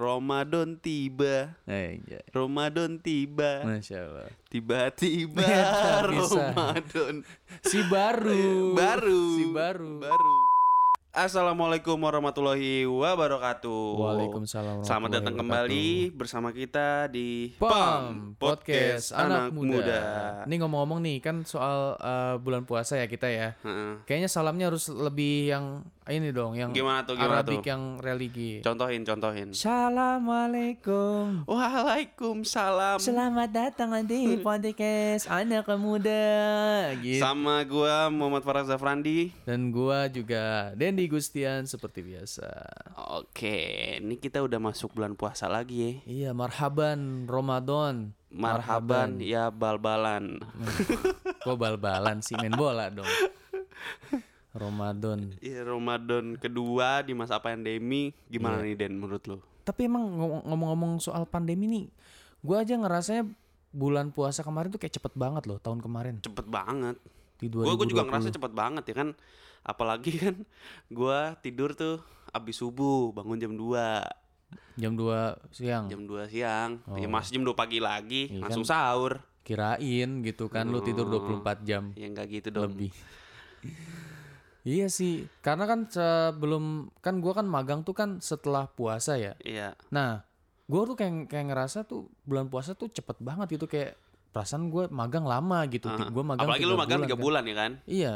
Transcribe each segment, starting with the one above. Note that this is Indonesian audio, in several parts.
Ramadan tiba. Eh, iya. Ramadan tiba. Masya Allah. Tiba-tiba. Ramadan. Si baru. Baru. Si baru. Baru. Assalamualaikum warahmatullahi wabarakatuh. Waalaikumsalam Selamat datang kembali bersama kita di Pam Podcast Anak, Muda. Ini ngomong-ngomong nih kan soal uh, bulan puasa ya kita ya. Heeh. Kayaknya salamnya harus lebih yang ini dong, yang Gimana tuh, gimana Arabik tuh? yang religi. Contohin, contohin. Assalamualaikum. Waalaikumsalam. Selamat datang di podcast Anak Muda. Gitu. Sama gua Muhammad Farah Zafrandi. Dan gua juga Dendi Gustian seperti biasa. Oke, ini kita udah masuk bulan puasa lagi ya. Iya, marhaban Ramadan. Marhaban ya bal-balan. Kok bal-balan sih main bola dong. Ramadan. Iya, Ramadan kedua di masa pandemi. Gimana nih Den menurut lu? Tapi emang ngomong- ngomong-ngomong soal pandemi nih, gua aja ngerasanya bulan puasa kemarin tuh kayak cepet banget loh tahun kemarin Cepet banget. di Gue gue 2020. juga ngerasa cepet banget ya kan. Apalagi kan gua tidur tuh abis subuh bangun jam 2 jam 2 siang. jam 2 siang Oh. ya masih jam 2 pagi lagi Iya langsung sahur Kirain gitu kan lu tidur 24 jam ya nggak gitu dong lebih. iya sih, karena kan sebelum kan gua kan magang tuh kan setelah puasa ya. iya Nah, gua tuh kayak kayak ngerasa tuh bulan puasa tuh cepet banget gitu kayak perasaan gue magang lama gitu. Gue magang apalagi lu magang tiga kan. bulan ya kan Iya,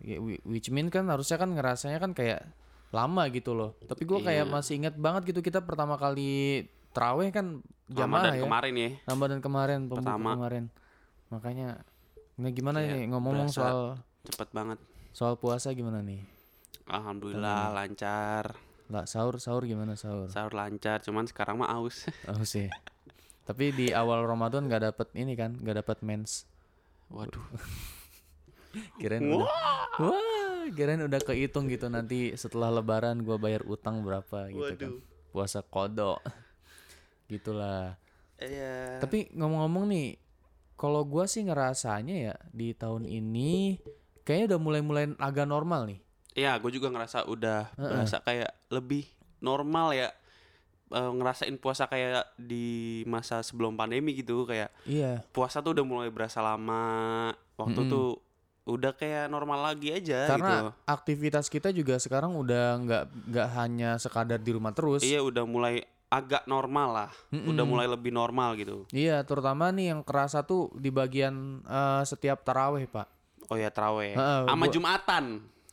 Ya, whi- which mean kan harusnya kan ngerasanya kan kayak lama gitu loh. Tapi gua Iya. kayak masih ingat banget gitu kita pertama kali teraweh kan Ramadan jamaah ya. kemarin ya Ramadan kemarin, Pertama. kemarin. Makanya, nah gimana Kayak nih ngomong berasa soal cepet banget soal puasa gimana nih? alhamdulillah lancar Lah sahur sahur gimana sahur? sahur lancar cuman sekarang mah aus Oh sih. Tapi di awal Ramadan nggak dapet ini kan, nggak dapet mens. waduh Kirain udah, wah, kirain udah kehitung gitu nanti setelah Lebaran gua bayar utang berapa gitu kan. Waduh. Puasa kodok, gitulah. iya Tapi ngomong-ngomong nih, kalau gua sih ngerasanya ya di tahun ini kayaknya udah mulai-mulai agak normal nih. Iya, gue juga ngerasa udah berasa kayak lebih normal ya Eh, ngerasain puasa kayak di masa sebelum pandemi gitu kayak Iya. puasa tuh udah mulai berasa lama waktu tuh udah kayak normal lagi aja Karena gitu aktivitas kita juga sekarang udah nggak nggak hanya sekadar di rumah terus. iya udah mulai agak normal lah udah mulai lebih normal gitu Iya, terutama nih yang kerasa tuh di bagian eh, setiap taraweh, Pak. Oh ya traweh Heeh, sama gua- jumatan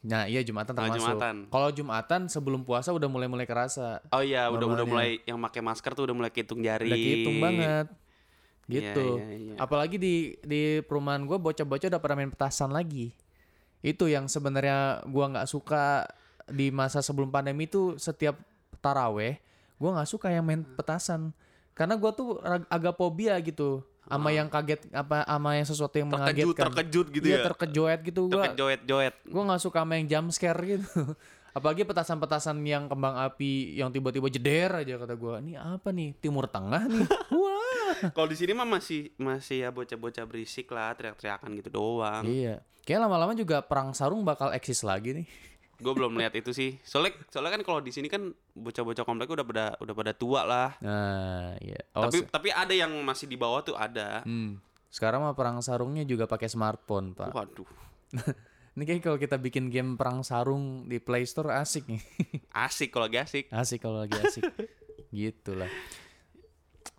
Nah, iya Jumatan Ah, termasuk. Jumatan. Kalau Jumatan sebelum puasa udah mulai-mulai kerasa. oh iya udah udah mulai yang pakai masker tuh udah mulai hitung jari Udah kehitung banget. Iya, Gitu. iya, iya. Apalagi di di perumahan gue bocah-bocah udah pada main petasan lagi. Itu yang sebenarnya gua nggak suka di masa sebelum pandemi tuh setiap taraweh gua nggak suka yang main petasan. Karena gua tuh ag- agak fobia gitu sama yang kaget apa sama yang sesuatu yang terkejut mengagetkan. terkejut gitu Iya, ya? terkejoet gitu gua. terkejoet-joet gue nggak suka sama yang jump scare gitu. Apalagi petasan-petasan yang kembang api yang tiba-tiba jeder aja kata gue ini apa nih? Timur tengah nih? Wah. Kalau di sini mah masih masih ya bocah-bocah berisik lah, teriak-teriakan gitu doang. iya. Kayak lama-lama juga perang sarung bakal eksis lagi nih Gue belum lihat itu sih. Soalnya soalnya kan kalau di sini kan bocah-bocah komplek udah pada udah pada tua lah. nah iya oh, tapi tapi ada yang masih di bawah tuh ada. hmm. sekarang mah perang sarungnya juga pakai smartphone pak Waduh. ini kayak kalau kita bikin game perang sarung di Play Store asik nih Asik kalau lagi asik. asik kalau lagi asik gitulah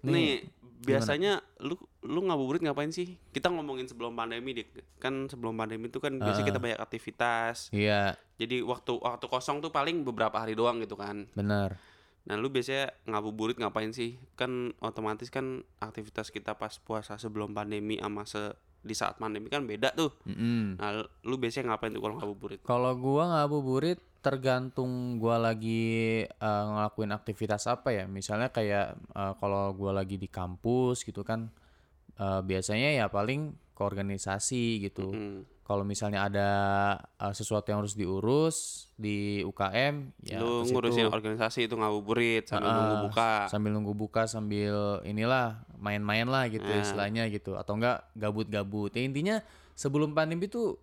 Nih, biasanya lu lu ngabuburit ngapain sih? Kita ngomongin sebelum pandemi deh. Kan sebelum pandemi itu kan biasanya kita banyak aktivitas. iya Jadi waktu waktu kosong tuh paling beberapa hari doang gitu kan. benar Nah, lu biasanya ngabuburit ngapain sih? Kan otomatis kan aktivitas kita pas puasa sebelum pandemi sama se di saat pandemi kan beda tuh. Mm-mm. Nah, lu biasanya ngapain tuh kalau ngabuburit? Kalau gua ngabuburit tergantung gua lagi eh, ngelakuin aktivitas apa ya. Misalnya kayak eh, kalau gua lagi di kampus gitu kan eh, biasanya ya paling ke organisasi gitu. Hmm. Kalau misalnya ada eh, sesuatu yang harus diurus di UKM ya lu ngurusin organisasi itu ngabuburit sambil Ah, nunggu buka. sambil nunggu buka sambil inilah main-main lah gitu Ah. istilahnya gitu atau enggak gabut-gabut ya intinya sebelum pandemi tuh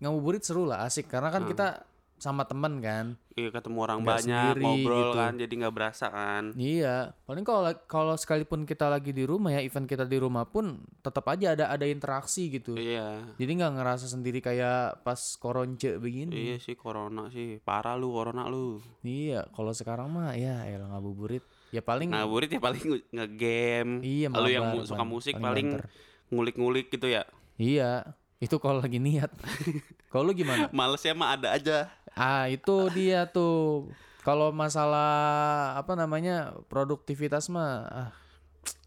ngabuburit seru lah asik karena kan kita sama temen kan. Iya ketemu orang Nggak banyak sendiri ngobrol gitu. kan jadi nggak berasa kan. Iya, paling kalau kalau sekalipun kita lagi di rumah ya, event kita di rumah pun tetap aja ada ada interaksi gitu. Iya. Jadi nggak ngerasa sendiri kayak pas koronce begini. Iya sih corona sih parah lu corona lu. Iya, kalau sekarang mah ya elah ngabuburit. Ya paling Ngabuburit ya paling nge- nge-game. iya Lu yang mu- suka musik paling banter. ngulik-ngulik gitu ya. Iya, itu kalau lagi niat. kalau lu gimana? Malesnya mah ada aja. Ah, itu dia tuh. Kalau masalah apa namanya produktivitas mah ah,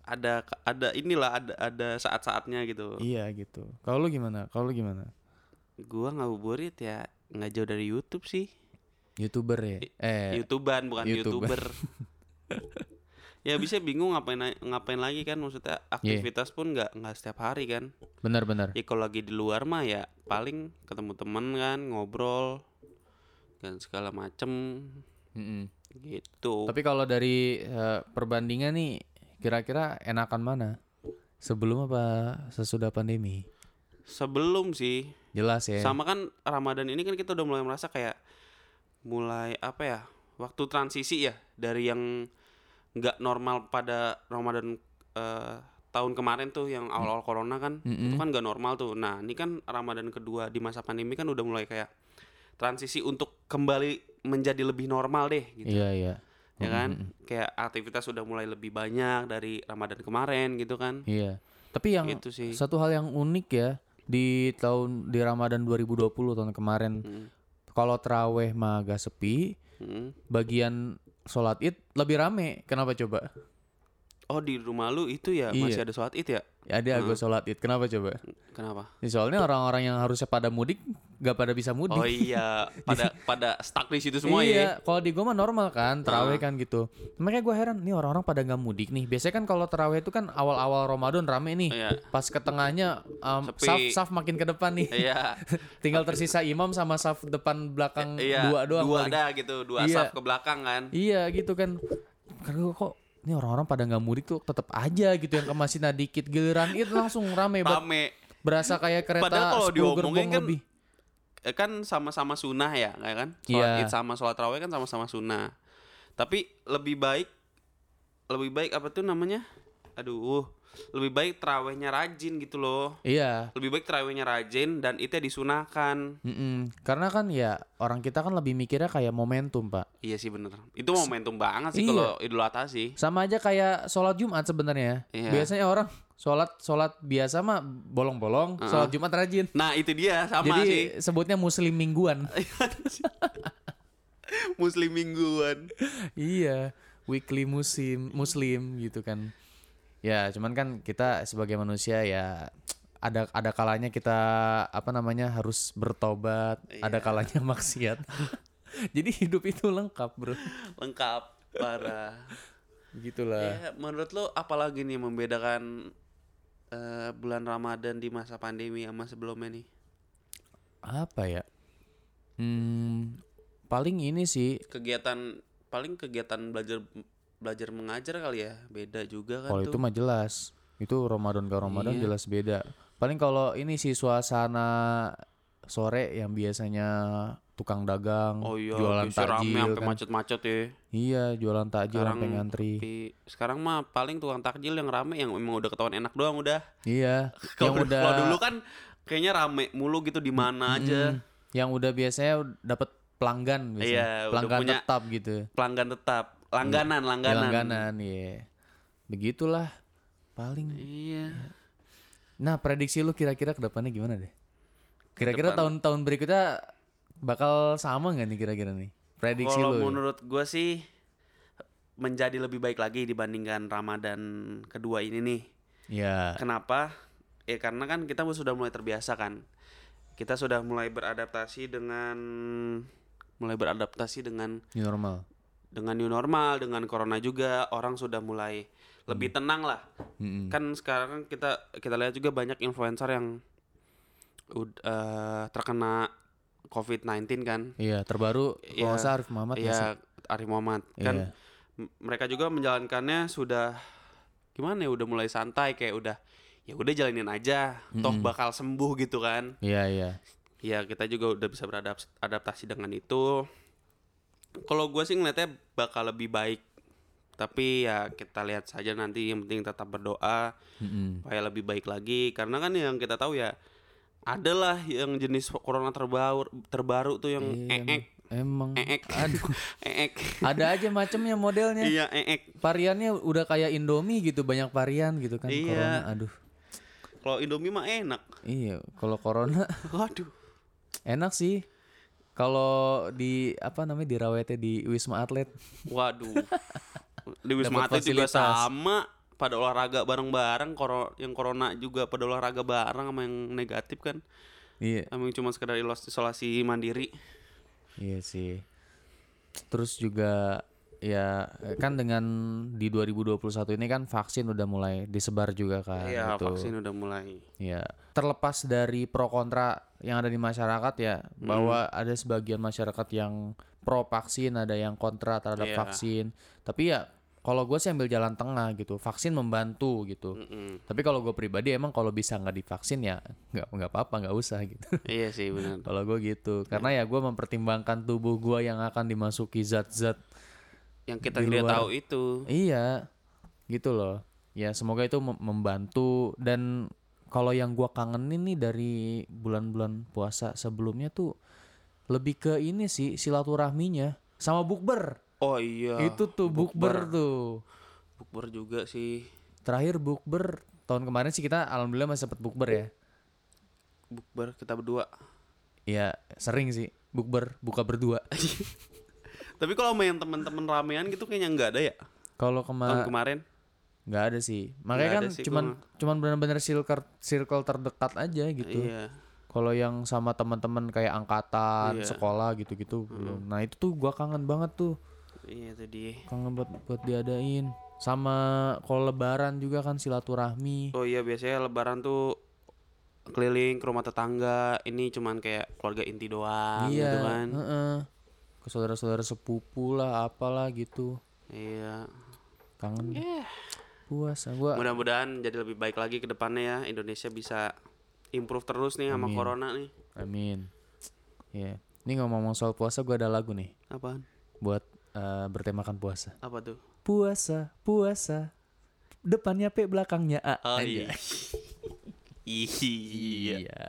Ada ada inilah ada ada saat-saatnya gitu. iya gitu. Kalau lu gimana? Kalau lu gimana? Gua ngabuburit ya nggak jauh dari YouTube sih. Youtuber ya? Eh, YouTubean bukan YouTuber. YouTuber. ya bisa bingung ngapain ngapain lagi kan maksudnya aktivitas pun nggak nggak setiap hari kan. benar-benar. Ya kalau lagi di luar mah ya paling ketemu temen kan ngobrol dan segala macem Mm-mm. gitu. Tapi kalau dari eh, perbandingan nih, kira-kira enakan mana? Sebelum apa sesudah pandemi? Sebelum sih Jelas ya. sama kan Ramadan ini kan kita udah mulai merasa kayak mulai apa ya waktu transisi ya dari yang nggak normal pada Ramadan eh, tahun kemarin tuh yang awal-awal corona kan itu Mm-mm. kan nggak normal tuh nah ini kan Ramadan kedua di masa pandemi kan udah mulai kayak transisi untuk kembali menjadi lebih normal deh gitu Iya iya. ya kan kayak aktivitas sudah mulai lebih banyak dari Ramadan kemarin gitu kan Iya. Tapi yang gitu sih satu hal yang unik ya di tahun di Ramadan 2020 tahun kemarin Hmm, kalau teraweh mah agak sepi, hmm. bagian sholat id lebih rame. Kenapa coba? oh di rumah lu itu ya Iya. masih ada sholat id ya Ya ada agak sholat id. Kenapa coba? kenapa Ya, soalnya orang-orang yang harusnya pada mudik gak pada bisa mudik. Oh iya, pada pada stuck di situ semua ya. iya, kalau di gua mah normal kan, terawih kan gitu. Makanya gua heran, nih orang-orang pada nggak mudik nih. Biasanya kan kalau terawih itu kan awal-awal Ramadan rame nih. Iya. Pas ke tengahnya um, saf saf makin ke depan nih. Iya. Tinggal tersisa imam sama saf depan belakang Iya. dua doang. Dua paling. ada gitu, dua Iya. saf ke belakang kan. Iya gitu kan. Karena kok ini orang-orang pada nggak mudik tuh tetap aja gitu yang ke masjid dikit giliran itu langsung rame banget. Rame. Berasa kayak kereta Padahal kalau 10 diomongin kan lebih. Eh, kan sama-sama sunnah ya, kayak kan? Sholat Iya. id sama sholat raweh kan sama-sama sunnah. Tapi lebih baik lebih baik apa tuh namanya? Aduh, lebih baik terawihnya rajin gitu loh. Iya. Lebih baik terawihnya rajin dan itu disunahkan. Mm-mm. Karena kan ya orang kita kan lebih mikirnya kayak momentum pak. Iya sih bener. Itu momentum banget sih Iya. kalau Idul Adha sih. Sama aja kayak sholat Jumat sebenarnya. Iya. Biasanya orang sholat sholat biasa mah bolong-bolong, sholat Jumat rajin. Nah itu dia sama Jadi sih. sebutnya Muslim mingguan. Muslim mingguan. iya, weekly muslim Muslim gitu kan. Ya cuman kan kita sebagai manusia ya ada ada kalanya kita apa namanya harus bertobat, ada Iya. kalanya maksiat. Jadi hidup itu lengkap bro. Lengkap parah. Gitulah. Ya, menurut lo apalagi nih membedakan eh, bulan Ramadan di masa pandemi sama sebelumnya nih? Apa ya? Hmm, paling ini sih Kegiatan paling kegiatan belajar belajar mengajar kali ya, beda juga kan kalau itu mah jelas. Itu Ramadan ke Ramadan Iya. jelas beda. Paling kalau ini sih suasana sore yang biasanya tukang dagang, oh iya, jualan rame takjil sampai kan. macet-macet ya. Iya, jualan takjil Sekarang sampai ngantri. Tapi sekarang mah paling tukang takjil yang rame yang memang udah ketahuan enak doang udah. Iya, yang Kalau udah kalau dulu kan kayaknya rame mulu gitu di mana aja. Mm, yang udah biasanya dapat pelanggan biasanya. Iya, udah pelanggan punya tetap gitu. Pelanggan tetap, langganan, Ya, langganan. Langganan, iya. Begitulah paling. Iya. Nah, prediksi lu kira-kira ke depannya gimana deh? Kira-kira Kedepan- tahun-tahun berikutnya bakal sama nggak nih kira-kira nih? Prediksi Kalau lu. menurut gue sih menjadi lebih baik lagi dibandingkan Ramadan kedua ini nih. Ya. Kenapa? Ya karena kan kita sudah mulai terbiasa kan. Kita sudah mulai beradaptasi dengan mulai beradaptasi dengan New normal. dengan new normal, dengan corona juga orang sudah mulai lebih tenang lah. Mm-mm. Kan sekarang kita kita lihat juga banyak influencer yang eh, terkena COVID-19 kan. Iya, terbaru Iya, kalau salah Arif Muhammad ya? Iya, Arif Muhammad kan Iya. mereka juga menjalankannya sudah gimana ya udah mulai santai kayak udah ya udah jalanin aja toh Mm-mm. bakal sembuh gitu kan Iya, iya. ya kita juga udah bisa beradaptasi dengan itu kalau gue sih ngeliatnya bakal lebih baik tapi ya kita lihat saja nanti yang penting tetap berdoa Mm-mm. supaya lebih baik lagi karena kan yang kita tahu ya adalah yang jenis corona terbaru terbaru tuh yang Iya, eek Emang eek aduh eek ada aja macamnya modelnya. iya eek Variannya udah kayak Indomie gitu, banyak varian gitu kan Iya. corona. Aduh. kalau Indomie mah enak Iya, kalau corona waduh enak sih. Kalau di apa namanya dirawetnya di Wisma Atlet. waduh di wisma atlet juga sama pada olahraga bareng-bareng koro yang corona juga pada olahraga bareng sama yang negatif kan Iya. sama yang cuma sekedar isolasi mandiri Iya sih. Terus juga ya kan dengan di 2021 ini kan vaksin udah mulai disebar juga kan. Iya gitu. vaksin udah mulai Ya, terlepas dari pro kontra yang ada di masyarakat ya, bahwa ada sebagian masyarakat yang pro vaksin, ada yang kontra terhadap Iya. vaksin. Tapi ya kalau gue sih ambil jalan tengah gitu, vaksin membantu gitu. Mm-mm. Tapi kalau gue pribadi emang kalau bisa nggak divaksin ya nggak nggak apa-apa nggak usah gitu. iya sih benar kalau gue gitu, karena ya gue mempertimbangkan tubuh gue yang akan dimasuki zat-zat yang kita tidak tahu itu Iya, gitu loh. Ya semoga itu mem- membantu dan kalau yang gua kangenin nih dari bulan-bulan puasa sebelumnya tuh lebih ke ini sih silaturahminya sama bukber. Oh iya itu tuh bukber tuh. bukber juga sih Terakhir bukber tahun kemarin sih kita alhamdulillah masih sempet bukber ya. bukber kita berdua Ya sering sih bukber buka berdua. tapi kalau main teman-teman ramean gitu kayaknya nggak ada ya Kalau tahun kemarin nggak ada sih. Makanya kan sih, cuman gua cuman benar-benar circle circle terdekat aja gitu. iya Kalau yang sama teman-teman kayak angkatan, Iya. sekolah gitu-gitu belum. Nah, itu tuh gua kangen banget tuh. Iya tadi Kangen buat buat diadain. Sama kalau lebaran juga kan silaturahmi. oh iya biasanya lebaran tuh keliling ke rumah tetangga ini cuman kayak keluarga inti doang iya, gitu kan heeh. Ke saudara-saudara sepupu lah, apalah gitu. iya Kangen. Eh. Puasa gua. mudah-mudahan jadi lebih baik lagi ke depannya ya Indonesia bisa improve terus nih sama Amin. corona nih Amin. Iya. Ini ngomong soal puasa gua ada lagu nih apaan buat eh, bertemakan puasa. apa tuh Puasa, puasa. Depannya P, belakangnya A. oh iya iya Iya.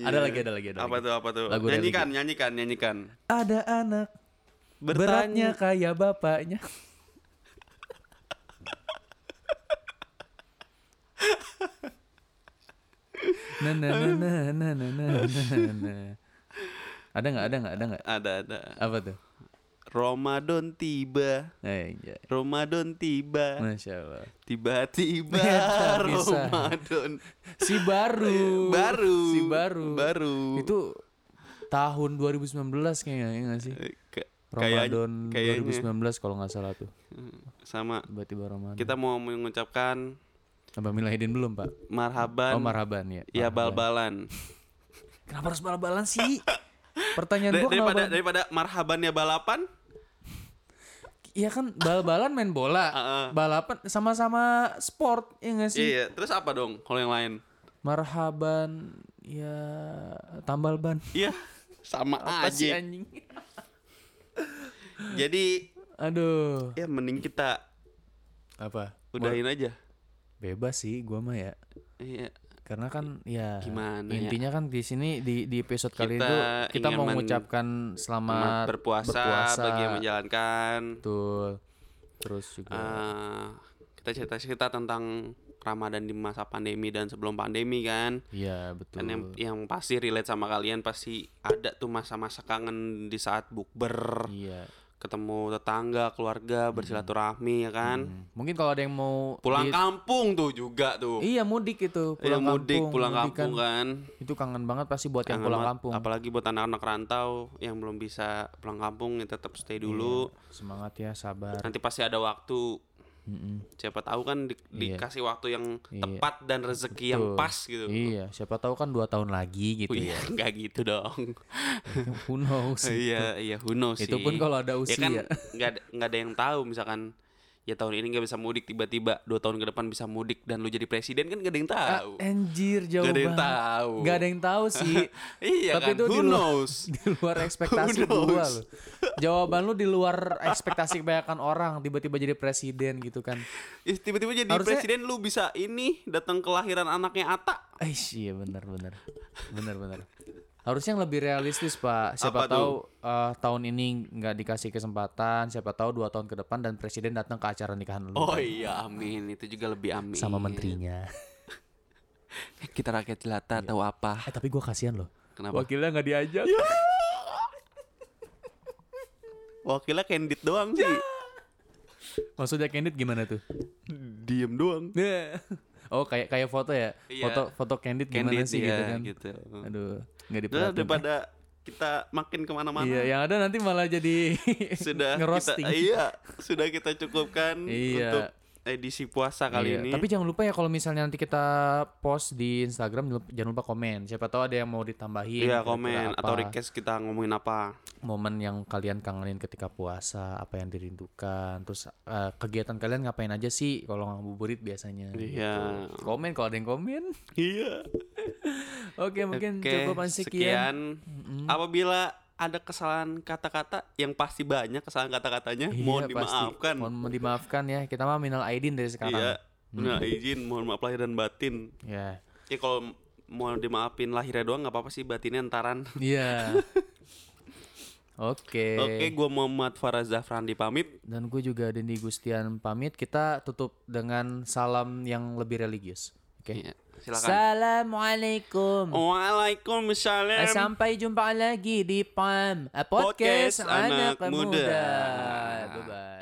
Ada lagi, ada lagi, ada apa lagi. tuh apa tuh Lagu nyanyikan nyanyikan nyanyikan Ada anak beratnya kayak bapaknya. nah, nah, nah, nah, nah, nah, nah, nah. Ada nggak? Ada nggak? Ada nggak? ada ada Apa tuh? Ramadan tiba Eh, iya. Ramadan tiba Masya Allah. tiba-tiba. Ramadan Si baru. baru Si baru. baru Itu tahun 2019 kayaknya, ya nggak sih? Eh, kayak- Ramadan kayaknya 2019 kalau nggak salah tuh. sama Tiba-tiba Ramadan. kita mau mengucapkan Abang Milahidin belum, Pak? marhaban Oh, marhaban ya. ya Marhaban. bal-balan Kenapa harus bal-balan sih? Pertanyaan Da- gua daripada kenapa? daripada marhaban ya balapan Iya kan bal-balan main bola. Heeh. Balapan sama-sama sport, ya nggak sih? iya terus apa dong kalau yang lain Marhaban ya tambal ban. iya sama Apa sih aja anjing? jadi Aduh. ya mending kita Apa? udahin aja Bebas sih gua mah ya. iya Karena kan ya Gimana ya? intinya kan di sini di di episode kali Kita itu kita mau men- mengucapkan selamat berpuasa, berpuasa. bagi yang menjalankan Betul. Terus juga Eh, kita cerita-cerita tentang Ramadan di masa pandemi dan sebelum pandemi kan Iya, betul. dan yang yang pasti relate sama kalian pasti ada tuh masa-masa kangen di saat bukber Iya. Ketemu tetangga keluarga bersilaturahmi ya kan Hmm. Mungkin kalau ada yang mau pulang di- kampung tuh juga tuh Iya, mudik itu, Iya, pulang mudik kampung, pulang mudik kampung kan, Itu kangen banget pasti buat yang Kangen pulang banget. kampung. apalagi buat anak-anak rantau yang belum bisa pulang kampung ya tetap stay dulu Semangat ya, sabar. nanti pasti ada waktu Mm-mm. siapa tahu kan di- Iya. dikasih waktu yang Iya. tepat dan rezeki yang Betul. pas gitu Iya, siapa tahu kan dua tahun lagi gitu Oh iya, ya. nggak gitu dong. Who knows? iya, iya, who knows Itu sih. pun kalau ada ya kan usia. nggak ada, nggak ada yang tahu misalkan ya tahun ini nggak bisa mudik tiba-tiba dua tahun ke depan bisa mudik dan lu jadi presiden kan gak ada yang Ah, tahu. anjir jauh Gak ada yang tahu. Gak ada yang tahu sih. iya Tapi kan, itu who di luar, knows? di luar ekspektasi gua loh. Jawaban lu di luar ekspektasi kebanyakan orang tiba-tiba jadi presiden gitu kan. Tiba-tiba jadi Harusnya- presiden lu bisa ini datang ke lahiran anaknya Ata. Iya benar benar. Benar benar. Harusnya yang lebih realistis Pak. Siapa Apa tahu eh, tahun ini nggak dikasih kesempatan, siapa tahu dua tahun ke depan dan presiden datang ke acara nikahan lu Oh iya, amin. Itu juga lebih amin. sama menterinya. Kita rakyat jelata tahu apa? Eh tapi gua kasihan loh. Kenapa? Wakilnya nggak diajak. Wakilnya candid doang sih. Maksudnya candid gimana tuh? Diem doang. oh kayak kayak foto ya? Iya. Foto foto candid gimana Candid sih iya, gitu kan? gitu. Aduh, nggak diperhatiin. daripada kita makin ke mana-mana. Iya, yang ada nanti malah jadi sudah kita ngerosting. iya sudah kita cukupkan Iya. untuk edisi puasa kali Iya, ini. Tapi jangan lupa ya kalau misalnya nanti kita post di Instagram jangan lupa- komen. Siapa tahu ada yang mau ditambahin. Iya komen atau request kita ngomongin apa. momen yang kalian kangenin ketika puasa, apa yang dirindukan, terus eh, kegiatan kalian ngapain aja sih kalau ngabuburit biasanya. Iya. gitu. Komen kalau ada yang komen. Iya. Oke, mungkin Oke, cukup sekian. sekian. Apabila ada kesalahan kata-kata yang pasti banyak kesalahan kata-katanya, Iya, mohon pasti. dimaafkan. Mohon dimaafkan ya. Kita mah minal aidin dari sekarang. Iya. Nah, izin, mohon maaf lahir dan batin. Ya. Ya kalau mau dimaafin lahirnya doang nggak apa-apa sih batinnya entaran. Iya. Oke. Oke, gua Muhammad Faraz Zafrandi pamit. Dan gue juga Dendi Gustian pamit. Kita tutup dengan salam yang lebih religius. Oke. Iya, silakan. Assalamualaikum. Waalaikumsalam. Eh, Sampai jumpa lagi di PAM eh, Podcast Podcast, Anak Anak, Muda. Muda. Bye-bye.